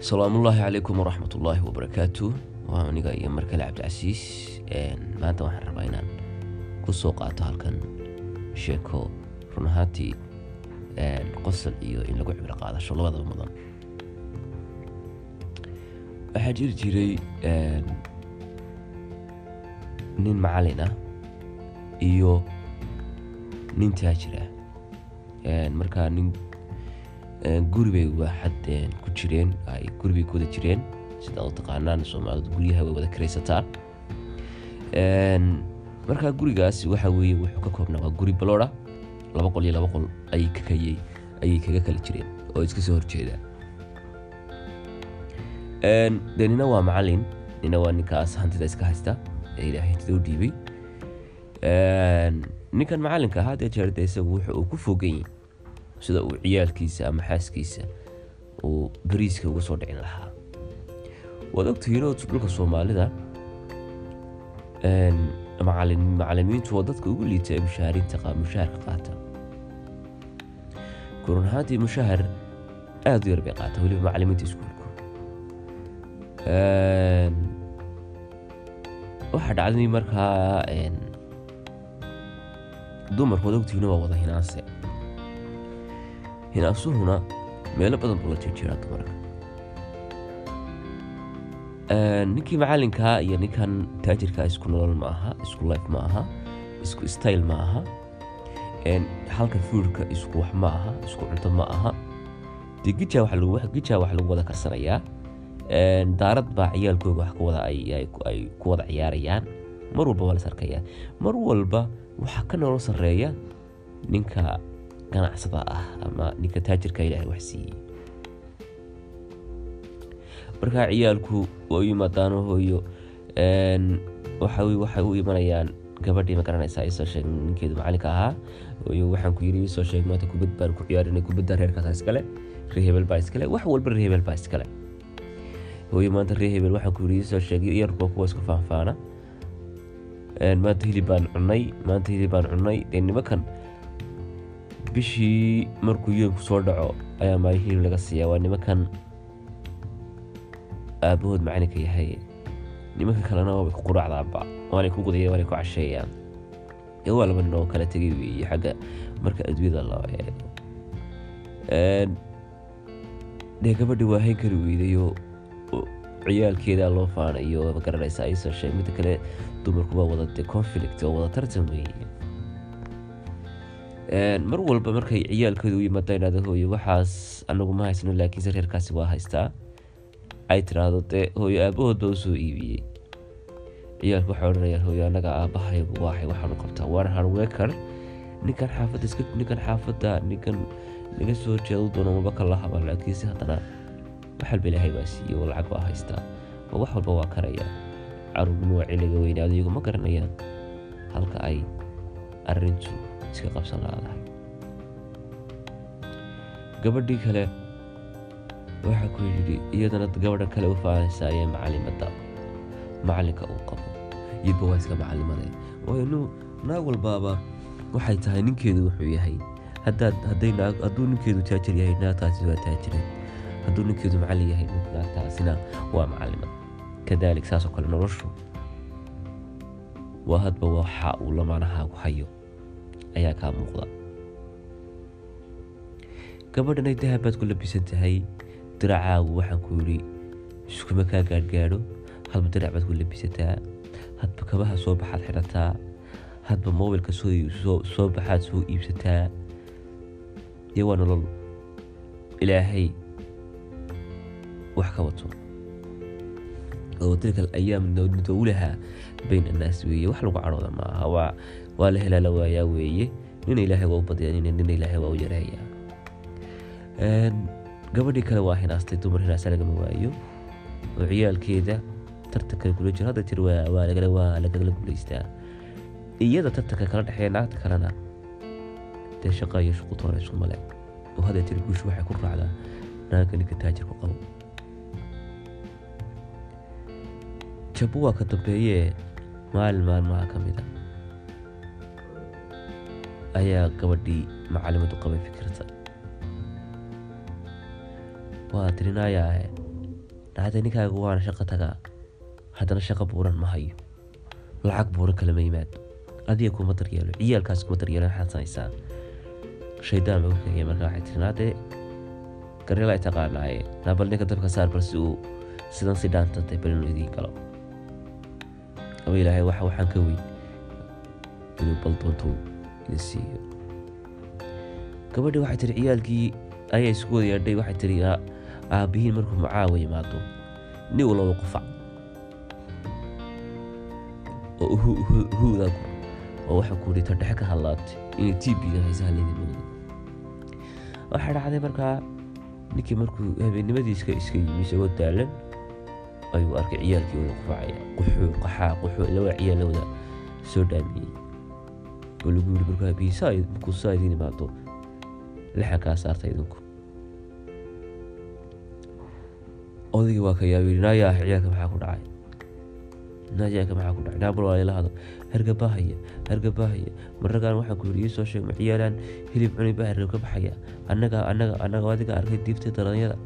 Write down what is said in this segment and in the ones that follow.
salaamullaahi calaykum waraxmat ullaahi wabarakaatu waa aniga iyo markale cabdicasiis maanta waxaan rabaa inaan ku soo qaato halkan sheeko run ahaantii qosol iyo in lagu cibro qaadasho labadaba mudan. Waxaa jiri jiray nin macalin ah iyo nin taajir ah. Markaa nin guri bay waaxad ku jireen ay guri bay ku jireen sidaa u taqaanaan soomaalidu guryaha way wada karaysataa. Markaa gurigaas waxa weeye wuxuu ka koobnaa waa guri baloora laba qol iyo laba qol ayay kaga kala jireen oo iska soo horjeeda. De nina waa macalin nina waa ninkaas hantida iska haysta ee ilaahay hantida u dhiibay. Ninkan macalinka ahaa dee jeerde isagu wuxu uu ku fogan sida uu ciyaalkiisa ama xaaskiisa uu bariiska uga soo dhicin lahaa. Waad ogtihiinoo dhulka soomaalida macalimiintu waa dadka ugu liita ee mushahariinta mushaharka qaata. Run ahaantii mushahar aada u yar bay qaata weliba macalimiinta iskuulku waxaa dhacday markaa dumarku waad waa wada hinaase hinaasuhuna meelo badan buu la jirjiraa dumarka. Ninkii macalinkaa iyo ninkan taajirkaa isku nolol ma isku life ma isku style ma halka fuurka isku wax ma isku cunto ma aha. Dee gijaa gijaa wax lagu wada karsanayaa. Daarad baa ciyaalkooga wax kuwada ay ku wada ciyaarayaan. Mar walba waa las arkayaa mar walba waxaa ka nolol sarreeya ninka ganacsada ah ama ninka taajirka ilaahay wax siiyey. Markaa ciyaalku waa u yimaadaano hooyo waxay u imanayaan gabadhii ma garanaysaa isoo sheeg ninkeedu macalinka ahaa hooyo waxaan ku yiri isoo sheeg maanta kubad baan ku ciyaarinay kubadda reerkaasa iskale ree baa iskale wax walba ree baa iskale. Hooyo maanta ree waxaan ku yiri isoo sheeg yarkuwa kuwa isku faanfaana maanta hilib baan cunay maanta hilib baan cunay dee nimankan bishii markuu yoonku soo dhaco ayaa maalin laga siiyaa. Waa nimankan aabahood macalinka yahay. Nimanka kalena waabay ku quraacdaanba waanay ku gudayaan waanay ku casheeyaan ee waa laba nin oo kala tegay weeye xagga marka adduunyada loo eego dee gabadhi waa hayn kari weydayoo ciyaalkeedaa loo faanayo ma garanaysa aysoo sheeg midda kale dumarku waa wada dee conflict oo wada tartan weeye mar walba markay ciyaalkooda u yimaada inaada hooyo waxaas anagu ma haysano laakiinse reerkaasi waa haystaa. Ay tiraahdo dee hooyo aabahood baa u soo iibiyey. Ciyaalku waxay odhanayaan hooyo annaga aabahaygu waahay waxaanu qabtaa. Waana harweekar ninkan xaafadda iska ninkan xaafadda ninkan naga soo jeedu doono maba ka lahaba laakiinse haddana wax walba ilaahay baa siiye oo lacag baa haystaa. Oo wax walba waa karaya. Caruurnin waa ciliga weynaado iyagu ma garanayaan halka ay arrintu iska qabsan laadahay gabadhii kale waxaa ku yidhi iyadana gabadha kale u faanaysa ayee macalimadda macalinka uu qabo iyadba waa iska macalimade waayo nu naag walbaaba waxay tahay ninkeedu wuxuu yahay hadduu ninkeedu taajir yahay naagtaasi waa taajire hadduu ninkeedu macalin yahay naagtaasina waa macalimad kadaalik saasoo kale noloshu waa hadba waxa uu lamaanahaagu hayo ayaa kaa muuqda. Gabadhanay dahab baad ku labisan tahay diracaagu waxaan ku yidhi iskuma kaa gaadhgaadho hadba dirac baad ku labisataa hadba kabaha soo baxaad xidhataa hadba mobilka soo baxaad soo iibsataa dee waa nolol ilaahay wax ka wato. Oo tilka ayaam nudowlaha bayn annaas weeye wax lagu cadhooda maaha waa waa la helaa la waayaa weeye. Nina ilaahay waa u badyaa nina ilaahay waa u yareeyaa. Gabadhii kale waa hinaastay dumar hinaasa lagama waayo. Oo ciyaalkeeda tartanka kula jiro hadda jir waa lagala guulaystaa iyada tartanka kala dhexeeya naagta kalena dee shaqa iyo shuqu toonaysu male. Oo hadda jir guushu waxay ku raacdaa naagga ninka taajirku qabo jabu ka dambeeyee maalin maalmaha ka mid a ayaa gabadhii macalimadu qabay fikirta. Waa tirinayaahe dhahday ninkaaga waana shaqo tagaa haddana shaqo buuran ma hayo. Lacag buuran kalama yimaado. Adiga kuma daryeelo ciyaalkaas kuma daryeelo waxaad shaydaan baa ku kegaya marka waxay tiri naadee garyala ay taqaanaaye naabal ninka dabka saar bal si uu sidan si dhaantantay bal inuu idiin galo. Ama ilaahay waxa waxaan ka weyn. Inuu bal doonto idin siiyo. Waxay tiri ciyaalkii ayaa isku wada yeedhay. Waxay tiri aabbihiin markuu macaawa yimaado uu laba qufac oo huuda oo waxa ku yidhi tadhexe ka hadlaatay inay tiibiga haysa halidimooda waxaa dhacday markaa ninkii markuu habeennimadii iska yimi isagoo daalan ayuu arkay ciyaalkii wada qufacaya quxuu qaxaa quxuu laba ciyaal la wada soo dhaamiyey oo lagu yidhi markaa biisaa markuu saa idiin imaado lixan kaa saarta idinku. Odaygii waa ka yaabay naayaa ciyaalka maxaa ku dhacay? Naayaaka maxaa ku dhacay? Naabal waa ila hado hargabahaya hargabahaya maragaan waxaan ku yidhi iisoo sheeg ma ciyaalaan? Hilib cuni baa hargab ka baxaya. Annaga annaga annaga adiga arkay diibtay daranyada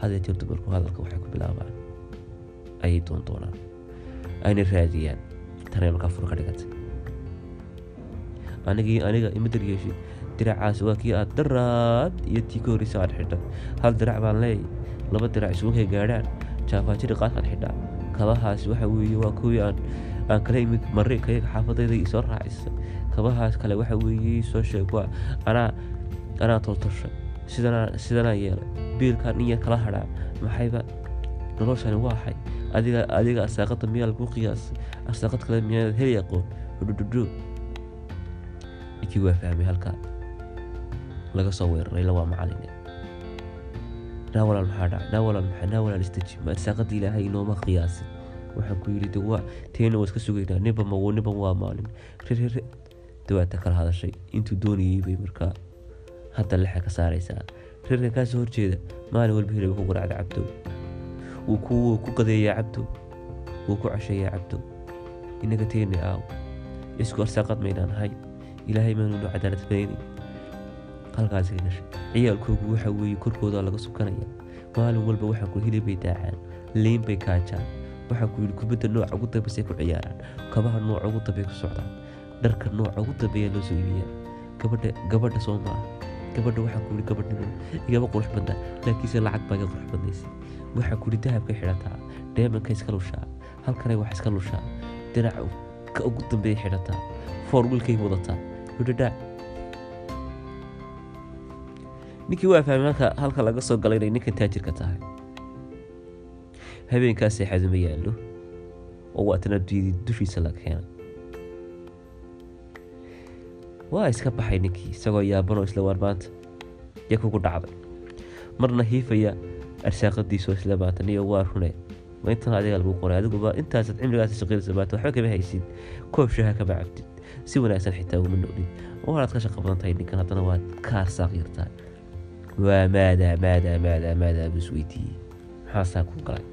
hadee jeer dumarku hadalka waxay ku bilaabaan. Ayay doondoonaan ayna raadiyaan. Tanay markaa fur ka dhigatay anigii aniga ima daryeeshid diracaas waa kii aad daraad iyo tii aad xidhay hal dirac baan leeyay laba dirac isugunkay gaadhaan jaafaajiri qaasaan xidhaa kabahaas waxa weeye waa kuwii aan aan kala imid marri kayaga xaafadayda isoo raacisa kabahaas kale waxa weeye soo sheeg waa anaa anaa toltoshay sidanaa sidanaa yeelay. Biilkaan in yar kala hadhaa maxayba? Noloshani waa adiga adiga asaaqada miyaa lagu qiyaasay asaaqad kale miyaad heli aqoon. Hudhudhudho ninkii waa fahmay halkaa laga soo weeraray la waa macaline arsaaqada ilaahay inooma qiyaasin. Waxaan ku waa teena waa iska sugaynaa ninba mawo ninba waa maalin. Ririre dawaata kala hadashay. Intuu doonayey bay markaa hadda lexa ka saaraysaa. Rirka kaasoo horjeeda maalin walba hilaba ku garaacda cabdow wuu ku qadeeyaa cabdow wuu ku casheeyaa cabdow inaga teena aaw. Isku arsaaqad maynaan ahay ilaahay maanu noo cadaalad fanaynay halkaas ka gashay ciyaalkoogu waxa weeye korkooda laga subkanaya maalin walba waxaa ku hilibay daacaan. Liin bay kaajaan. Waxaa ku yidhi kubadda nooca ugu dambeysay ku ciyaaraan. Kabaha nooca ugu dambey ku socdaan. Dharka nooca ugu dambeeya loo soo iibiyaa gabadha gabadha soo maaha gabadha waxaa ku yidhi gabadhnimo igama qurux badnaa. Laakiinse lacag baa iga qurux badnaysay. Waxaa ku yidhi dahabkay xidhataa. Dheemanka iska lushaa. Halkanay wax iska lushaa. Dinaca ugu dambeeya xidhataa. Foor wadataa hudhadhaa ninkii waa fahmay marka halka laga soo galay inay ninkan taajirka tahay. Habeenkaas seexadu ma yaallo oo waatana diidi dushiisa la keenay waa iska baxay ninkii isagoo yaabanoo isla waar maanta kugu dhacday. Marna hiifaya arsaaqadiisoo isla maanta niyo waa rune ma intan adiga lagu qoray adiguba intaasaad cimrigaas shaqeynaysa maanta waxba kama haysid. Koob shaha kama cabtid si wanaagsan xitaa uma noqdid waanaad ka shaqo badan tahay ninkan haddana waad ka arsaaq yartaa waa maadaa maadaa maadaa maadaa buu isweydiiyey maxaasaa ku galay?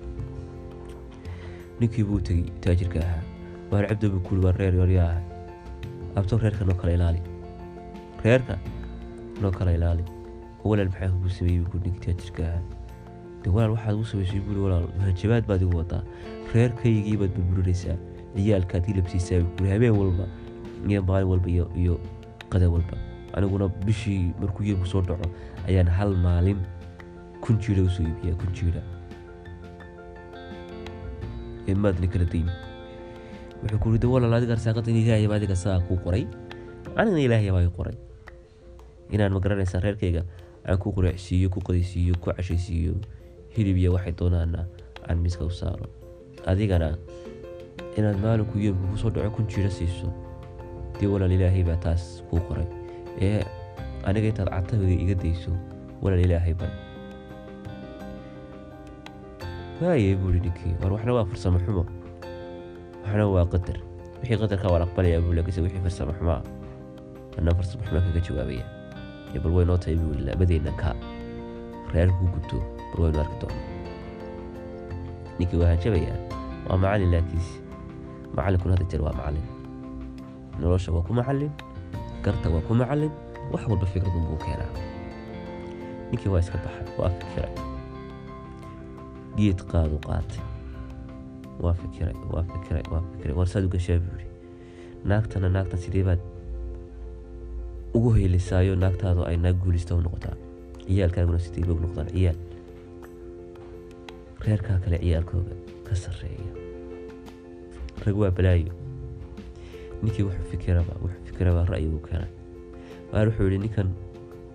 Ninkii buu tegey taajirka ahaa. Waar cabdo buu kuuri waa reer yoryaa ahay abto reerka noo kala ilaali. Reerka noo kala ilaali. Walaal maxaa kugu sameeyey buu ninkii taajirka ahaa. De walaal waxaad ugu samaysay buuri walaal hajabaad baad igu wadaa reerkaygii baad burburinaysaa ciyaalkaad hilabsiisaa buu kuuri habeen walba iyo maalin walba iyo qada walba. Aniguna bishii markuu yeelku soo dhaco ayaan hal maalin kun jiira u soo iibiyaa kun jiira maadni kala daymi wuxuu ku rida walaal adiga arsaaqada in ilaahay baa adiga saa kuu qoray. Anigana ilaahay baa qoray. Inaan ma garanaysaa reerkayga aan ku quracsiiyo ku qadaysiiyo ku cashaysiiyo hilib iyo waxay doonaana aan miiska u saaro. Adigana inaad maalinku yeelku ku soo dhaco kun jiira siiso dee walaal ilaahay baa taas kuu qoray. Ee aniga intaad catabiga iga dayso walaal ilaahay baa. Waayey buuri ninkii war waxna waa farsamo xumo. Waxna waa qadar. Wixii qadarka waan aqbalayaa buu laakiinse wixii farsamo xumo ah. Anaa farsamo xumo kaga jawaabaya. Ee bal waynoo tahay buu labadeenna ka. Reerku gubto bal waynu arki doona ninkii waa hanjabayaa waa macallin laakiinse macallinkuna hadda jeer waa macallin nolosha waa ku macallin garta waa ku macallin wax walba fikradun buu keenaa. Ninkii waa iska baxay waa fikiray. Geed qaadu qaatay. Waa fikiray waa fikiray waa fikiray. War saad u gashaa buu yidhi. Naagtana naagtan sidee baad ugu heylisaayo naagtaadu ay naag guulista u noqotaa. Ciyaalkaaguna sidee bay u noqdaan ciyaal. Reerkaa kale ciyaalkooga ka sarreeya rag waa balaayo ninkii wuxuu fikiraba wuxuu fikiraba ra'yigu keenay. Waar wuxuu yidhi ninkan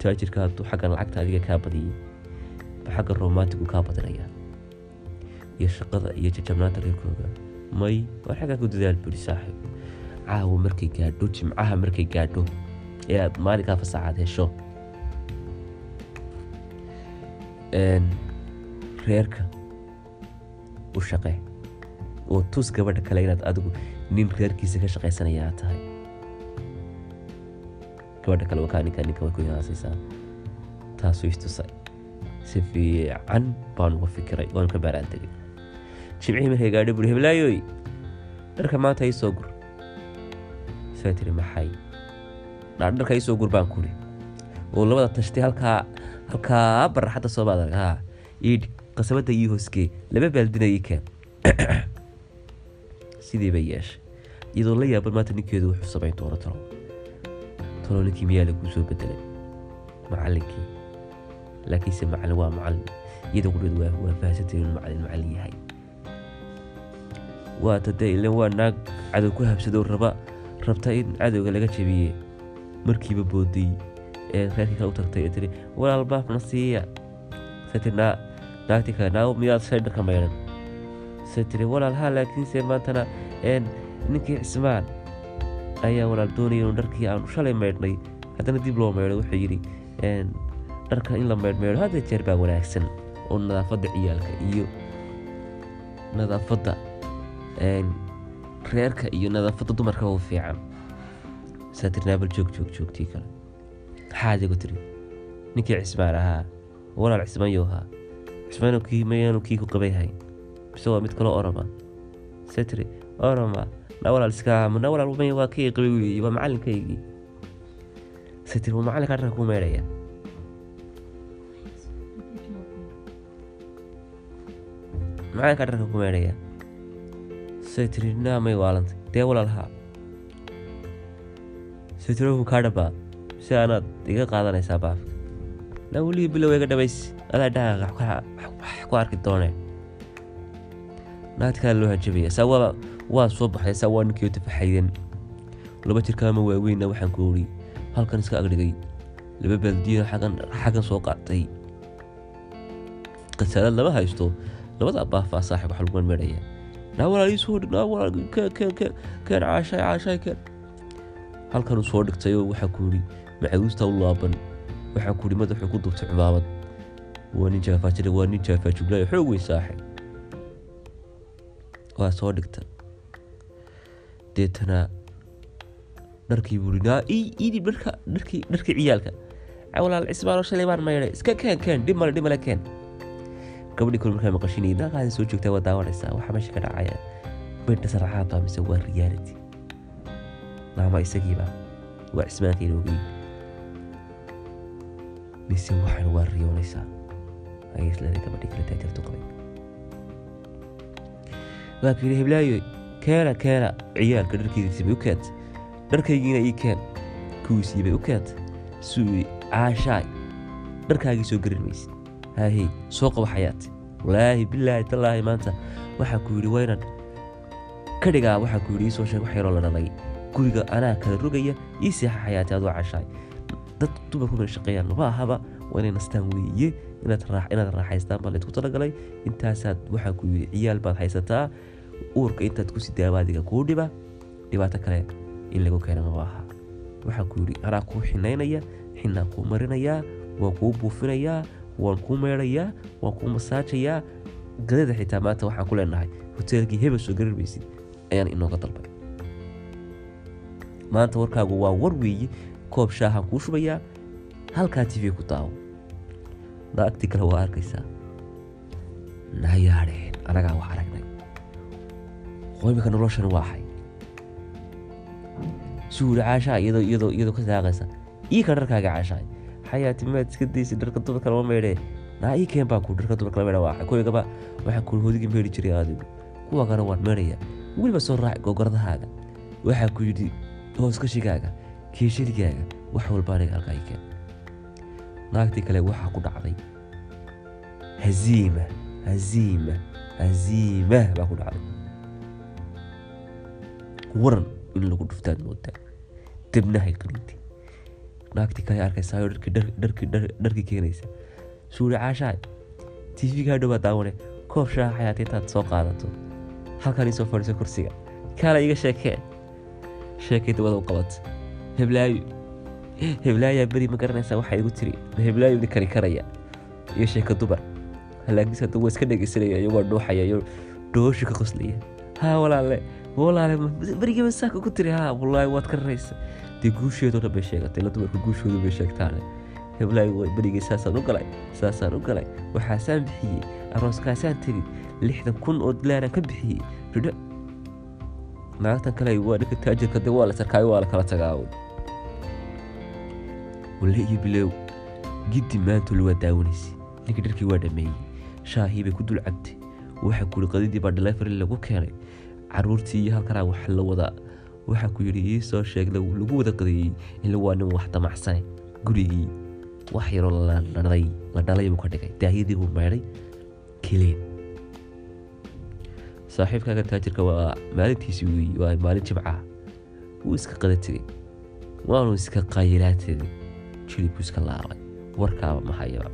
taajirka hadduu xaggan lacagta adiga kaa badiyey ba xagga romantigu kaa badinayaa iyo shaqada iyo jajabnaanta reerkooga may war xaggaa ku dadaal buri saaxiib caawa markay gaadho jimcaha markay gaadho ee aad maalinkaa fasaxaad hesho. Reerka u shaqee oo tus gabadha kale inaad adigu nin reerkiisa ka shaqaysanaya aad tahay. Gabadha kale wakaa ninka way ku yaasaysaa taasuu istusay si fiican baan uga fikiray waan ka baaraan jimcihii markay gaadho buri heblaayoy dharka maanta ii soo gur. Saa tiri maxay? Dharka ii soo gur baan kuri oo labada tashtay halkaa halkaa baraxadda soo baad arag haa iidhi qasabadda ii hoskee laba baaldina ii keen sidii bay yeeshay iyadoo la yaaban maanta ninkeedu wuxuu samayn doono talo. Talo ninkii miyaa laguu soo bedelay macallinkii. Laakiinse macallin waa macallin iyada qudheed waa waa inuu macallin macallin yahay. Waa tadee ilan waa naag cadow ku habsadoo raba rabta in cadowga laga jabiye markiiba booday ee reerkii kale u tagtay ee tiri walaal baafna siiya. Se tiri naa naagtii kale naa miyaad shaydha ka maydhan se tiri walaal haa laakiinse maantana ninkii cismaan ayaa walaal doonaya inuu dharkii aanu shalay maydhnay. Haddana dib loo maydho wuxuu yidhi dharka in la maydhmaydho hadda jeer baa wanaagsan oo nadaafadda ciyaalka iyo nadaafadda reerka iyo nadaafadda dumarka u fiican. Saa joog joog joogtii kale. Maxaad tiri ninkii cismaan ahaa walaal cismaan yow ahaa. Cismaan kii mayaanu kii ku qabay waa mid kaloo oroma. See tiri oroma na walaal iska na walaal maya waa kii weeye waa macalinkaygii see tiri waa macalinka dharka ku meedhaya. Macalinka dharka ku meedhaya. See tiri naa may waalantay. Dee walaal haa kaa dhabaa si aanaad iga qaadanaysaa baafka. Na weliga bilow iga dhabays. Adaa dhaha wax ku arki doonee naagti kale loo hanjabaya saa waa soo baxday saa ninkii tafaxaydan laba jirkaama waaweynna waxaan ku ori halkan iska agdhigay. Laba baaldiyana xaggan soo qaatay. Qasaalad lama haysto labada baafaa saaxib wax lagu meedhaya naa walaal ii soo dhig naa walaal keen keen keen keen caashay caashay keen. Halkanuu soo dhigtayoo waxaa ku yidhi macawiista u laaban. Waxaa ku yidhi madaxuu ku duubtay cimaamad waa nin jaafaajira waa nin jaafaajuglayo xoog weyn saaxib waa soo dhigta deetana dharkii buu iidib dharkii ciyaalka. Walaal cismaanoo shalay baan maydhay iska keen keen dhib male dhib male keen. Gabadhii kale markaa maqashinayay naaqaadi soo joogtaa waa daawanaysaa waxaa meesha ka dhacaya bedha sarcaad mise waa reality. Naama isagiiba waa cismaanka inoogeyn mise waxaan waa riyoonaysaa ayay isleeday gabadhii kale taajirtu qabay waa yidhi heblaayo keena keena ciyaalka dharkiisiibay u keenta dharkaygiina ii keen kuwiisiibay u keenta suuyi caashaay dharkaagii soo garin maysid haahey soo qaba xayaati walaahi bilaahi tallaahi maanta waxaa ku yidhi waynan. Ka dhigaa waxaa ku yidhi ii soo sheeg wax yaroo la dhalay. Guriga anaa kala rogaya ii seexa xayaati adoo cashaay dad dumarku shaqeeyaan ma ahaba waa inay nastaan weeye inaad raax inaad raaxaystaan baa laydku talagalay. Intaasaad waxaa ku yidhi ciyaal baad haysataa. Uurka intaad ku sidaaba adiga kuu dhiba. Dhibaato kale in lagu keena ma aha waxaa ku yidhi anaa kuu xinaynaya xinaan kuu marinayaa waan kuu buufinayaa waan kuu meedhayaa waan kuu masaajayaa gadada xitaa maanta waxaan ku leenahay hoteelkii hebel soo maysid ayaan inooga dalbay. Maanta warkaagu waa war weeye koob shaahaan kuu shubayaa halkaa tv ku daawo naagtii kale waa arkaysaa. Nayaadheen anagaa wax aragnay. Qoymika noloshan waa xay suuri caashaa iyadoo ka saaqaysa ii ka dharkaaga caashaay xayaati maad iska daysa dharka dumarka lama meydhee naa ii keen baa ku dharka dumarka la meedha waa kuwigaba waxaa ku hodigii meedhi jiray adigu kuwa kana waan meedhaya. Weliba soo raaci gogoradahaaga waxaa ku yidhi hooskashigaaga keeshadigaaga wax walba aniga halkaa ii keen naagtii kale waxaa ku dhacday. Haziima haziima haziima baa ku dhacday. Waran in lagu dhuftaad moodaa debnahay qaniintay naagtii kale arkaysaayoo dharkii keenaysa. Suuri caashaay dhowaa daawane koob shaaxa xayaat intaad soo qaadato. Halkan isoo fadhiiso kursiga. Kaala iga sheekee sheekay dawada u qabata heblaayo heblaayaa beri ma garanaysaa waxaa igu tiri. Heblaayo ni kari karaya iyo sheeka dumar halaagiis hadda waa iska dhegeysanaya iyagoo dhuuxaya iyo dhoosha ka qoslaya. Haa walaale walaale berigiiba saaka ku tiri? Haa wallaahi waad ka raraysa dee guusheedoo dhan bay sheegatay la dumarka guushoodu bay sheegtaane. Heblaayo berigii saasaan u galay saasaan u galay. Waxaasaan bixiyey arooskaasaan tegi lixdan kun oo dilaaraan ka bixiyey. Ridho naagtan kale waa dhanka taajirka de waa la sarkaayo waa la kala tagaawo walle iyo bilow giddi maantol waa daawanaysa ninkii dharkii waa dhameeyey. Shaahii bay ku dul cabtay. Waxa kuri qadidii baa dhalefari lagu keenay. Caruurtii iyo halkanaa wax la wadaa. Waxaa ku yidhi soo sheeg lagu wada qadeeyey in waa nin wax damacsane gurigii wax yaroo la dhalay la dhalay buu ka dhigay. Daahiyadii buu meedhay keleen saaxiibkaaga taajirka waa maalintiisii weeye waa maalin jimcaha wuu iska qada tegey. Waanu iska qayilaa iska laabay warkaaba mahayaba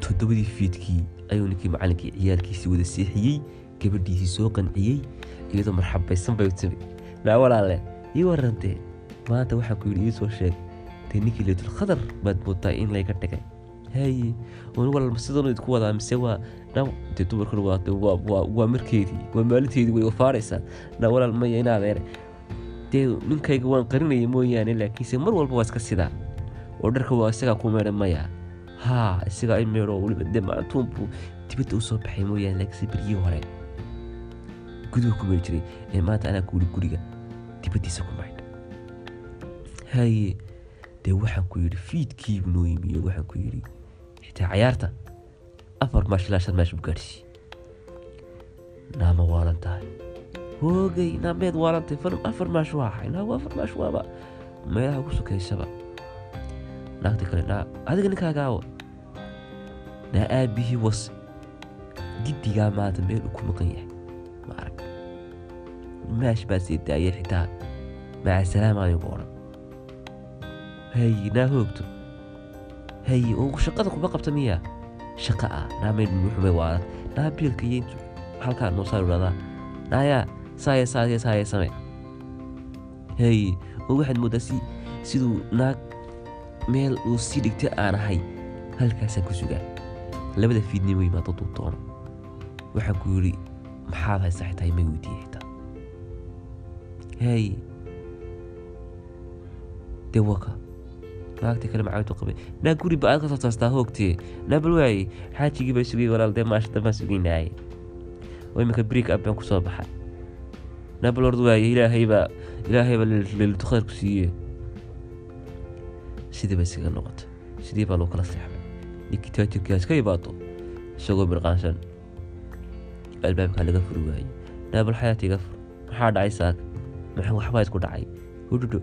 toddobadii fiidkii ayuu ninkii macallinkii ciyaalkiisii wada seexiyey gabadhiisii soo qanciyey iyadoo marxabaysan bay timi naa walaale ii warantee maanta waxaa ku yidhi ii soo sheeg dee ninkii leetul khadar baad moodaa in layga dhigay? Haye walaal sidanu idinku wadaa mise waa na dee dumarkan waa markeedii waa maalinteedii way wafaaraysaa na walaal maya in adeere dee ninkayga waan qarinaya mooyaane laakiinse mar walba waa iska sidaa. Oo dharka waa isagaa ku meedha maya. Haa isagaa i meedho weliba dee maantuunbuu dibadda u soo baxay mooyaane laakiinse beryihii hore. Guduhu ku meedhi jiray ee maanta anaa kuuli guriga dibaddiisa ku maydha haye dee waxaan ku yidhi fiidkiibu noo yimiyo waxaan ku yidhi xitaa cayaarta afar maash ilaa shan maash buu gaadhsiiyey. Naama waalan tahay hoogay naameed waalantay afar maash waa ahay naa afar maash waaba. Meelaha ugu sokaysaba naagta kale naa adiga ninkaagaawa naa aabihii was. Giddigaa maanta meel uu ku maqan yahay. Ma maash baa sii daayay xitaa. Maca salaam adigu odhan. Haye naa hoogto. Haye oo shaqada kuma qabta miyaa? Shaqa ah naamay nuuxumay waalan naa biilka iyo halkaa noosaa idhahdaa naayaa haye oo waxaad moodaa si siduu naag meel uu sii dhigtay aan ahay. Halkaasaa ku sugaa. Labada fiidnimo yimaado duu doono waxaan ku yidhi maxaad haysaa xitaa ima weydiiyey xitaa. Haye dee waka naagtii kale macaawintu qabay. Naa guri ba aad ka soo toostaa hoogtee naa waaye xaajigii baa sugay walaal dee maasha dambaan sugaynaaye. Oo iminka briik ab ku soo baxay naa bal ord waaye ilaahay baa ilaahay baa leelatu khayr ku siiye sidii bay noqotay. Sidii baa loo kala seexday ninkii taajirkaas ka imaado isagoo mirqaansan albaabkaa laga furi waaye naa bal xayaati iga fur. Maxaa dhacay saaka maxaa waxbaa isku dhacay? Hudhudho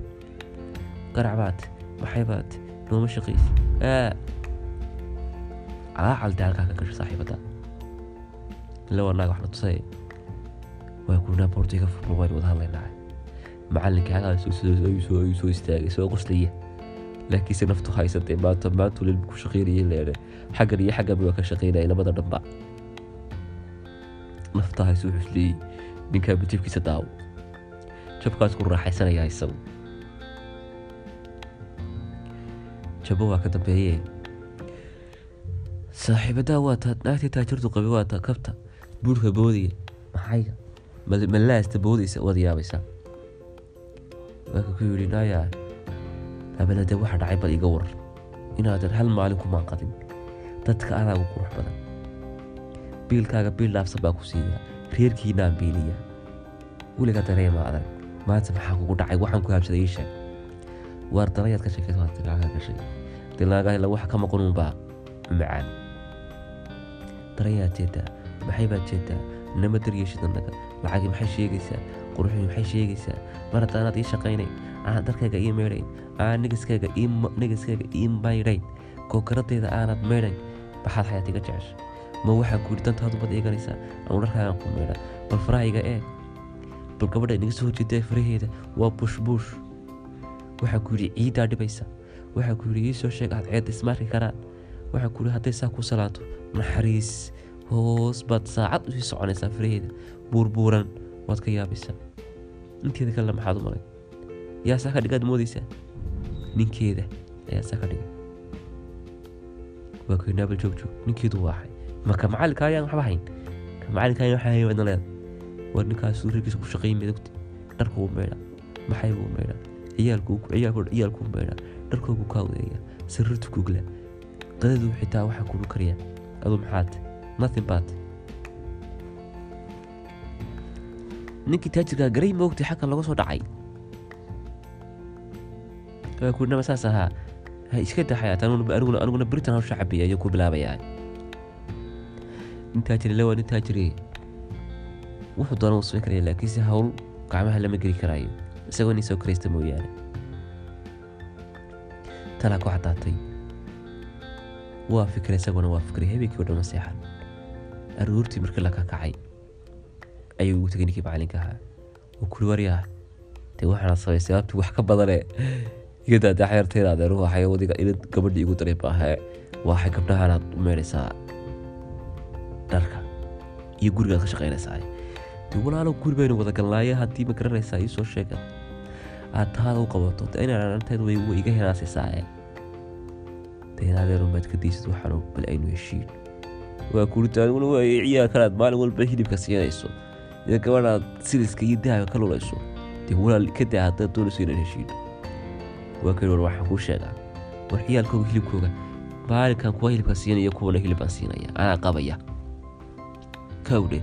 garac baad nooma shaqaysi aa. Halkaa ka gasho saaxiibada. Ila wax la tusay waa kunaa boorta iga furma waynu wada hadlaynaa macallinkii halkaa ayuu soo istaagay soo qoslaya laakiinse naftu haysatay maanta maantu lilba ku shaqaynayay leene xaggan iyo xagganba waa ka shaqaynaya labada dhanba. Nafta hayse wuxuu isleeyey ninkaa bitiibkiisa daawo. Jabkaas ku raaxaysanayaa isagu jabo waa ka dambeeye saaxiibadaa waa taa naagtii taajirtu qabi waa taa kabta buurka boodaya maxayga malaasta boodaysa waad yaabaysaa waaka ku yidhi naayaa abalade waxa dhacay bal iga warar inaadan hal maalin kumaan qadin dadka adaagu qurux badan biilkaaga biil dhaafsan baa ku siiyaa reerkiinaan biiliyaa weliga dareema adag maanta maxaa kugu dhacay waxaan ku habsaday ii waar dalayaad ka sheekaysa waad tilaaga gashay dee naagaha ila waxa ka maqanunbaa macaan darayaad jeedaa maxay baad jeedaa nama daryeeshid annaga lacagii maxay sheegaysaa? Quruxdii maxay sheegaysaa? Mar haddaanaad ii shaqaynayn aan darkayga ii meydhayn aan nigiskayga ii maydhayn googaradayda aanad meydhayn maxaad xayaat iga jecesha ma waxaa ku yidhi dantaadu bad eeganaysaa? Anu dharkaagan ku meydha bal farahayga eeg. Bal gabadha inaga soo horjeeda faraheeda waa bush bush. Waxaa ku ciiddaa dhibaysa waxaa ku yidhi sheeg aad ceedda ismaarki karaan. Waxaa ku yidhi ku salaanto naxariis hoos baad saacad u sii soconaysaa faraheeda buurbuuran waad ka yaabaysaa ninkeeda kalena maxaad u malay yaa saa ka dhigaad moodaysaa? Ninkeeda ayaa ka dhigay. Waa kuyi naabal joog joog. Ninkeedu waaxay. Marka macalinka ayaan waxba hayn? Ka ayaan waxaa hayn wadna leeda war ninkaasuu raggiisa ku shaqayn midogti dharkuu meydha maxay buu meydha ciyaalkuu meydha dharkoogu kaa wadeeya sirritu kugla qadadu xitaa waxaa kugu kariya adu maxaad nothing bad. Ninkii taajirkaa garay moogtay xagkan laga soo dhacay. Waa ku nama saas ahaa ha iska daxayaat aniguna beritan hawsha cabiya ayuu ku bilaabayaa. Nin taajiri lewa nin taajiri wuxuu doona uu samayn karaya laakiinse hawl gacmaha lama geli karaayo. Isagoo nin soo karaysta mooyaane. Talaa ku caddaatay. Waa fikray isaguna waa fikray habeenkii o dhan ma aroortii markii la kakacay ayuu ugu tegay ninkii macalinka ahaa oo kuri waryaa dee waxaana sabay sababtii wax ka badane iga daadaa xeertayda adeer waxay wadiga ina gabadhii igu daray baahe waxay gabdhahanaad u meedhaysaa dharka iyo gurigaad ka shaqaynaysaa dee walaalo guri baynu wada galnaaye haddii ma garanaysaa ii soo sheega. Aad taada u qabato dee inaan anteed way iga hinaasaysaa dee adeerun baad ka daysid waxaanu bal aynu heshiin waa kuritaan waay ciyaalkanaad maalin walba hilibka siinayso. Iyo gabadhaad siliska iyo dahabka ka lulayso. Dee walaal ka daa haddaad doonayso inaan heshiin. Waa war waxaan kuu sheegaa. War ciyaalkooga hilibkooga maalinkan kuwa hilibka siinaya kuwana hilibaan siinaya. Anaa qabaya. Kawdhe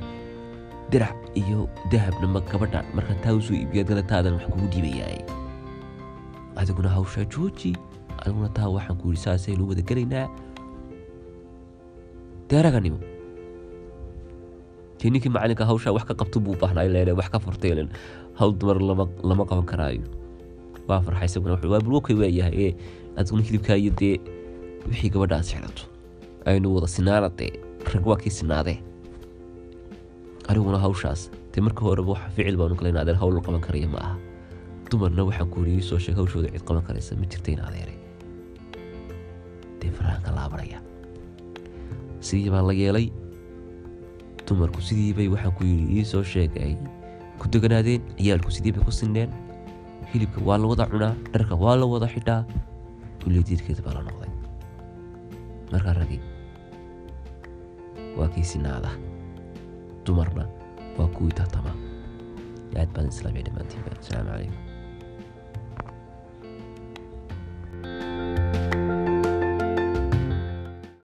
dirac iyo dahabna ma gabadha marka taa u soo iibiya galataadan wax kugu dhiibayaay adiguna hawshaa jooji aniguna taa waxaan ku yidhi saasaynu wada gelaynaa dee raganimo dee ninkii macalinka hawshaa wax ka qabto buu baahnaayo leele wax ka furtay len hawl dumar lama qaban karaayo. Waa wuxuu waa bulwakay waayahay ee adiguna hilibkaa iyo dee wixii gabadhaas xirato aynu wada sinaana dee rag waa kii sinaadee aniguna hawshaas dee marka horeba waxa ficil baanu galayna adeer hawl qaban karaya ma aha. Dumarna waxaan ku yidhi soo sheeg hawshooda cid qaban karaysa ma jirta dee farahanka laabanaya sidii baa la yeelay dumarku sidii bay waxaan ku yidhi ii soo sheegay. Ku deganaadeen ciyaalku sidii bay ku sineen hilibka waa la wada cunaa dharka waa la wada xidhaa. Uleediidkeeda baa la noqday. Markaa ragi waa kii sinaada dumarna waa kuwii tartama aad baan islaamiya dhammaantiinba asalaamu calaykum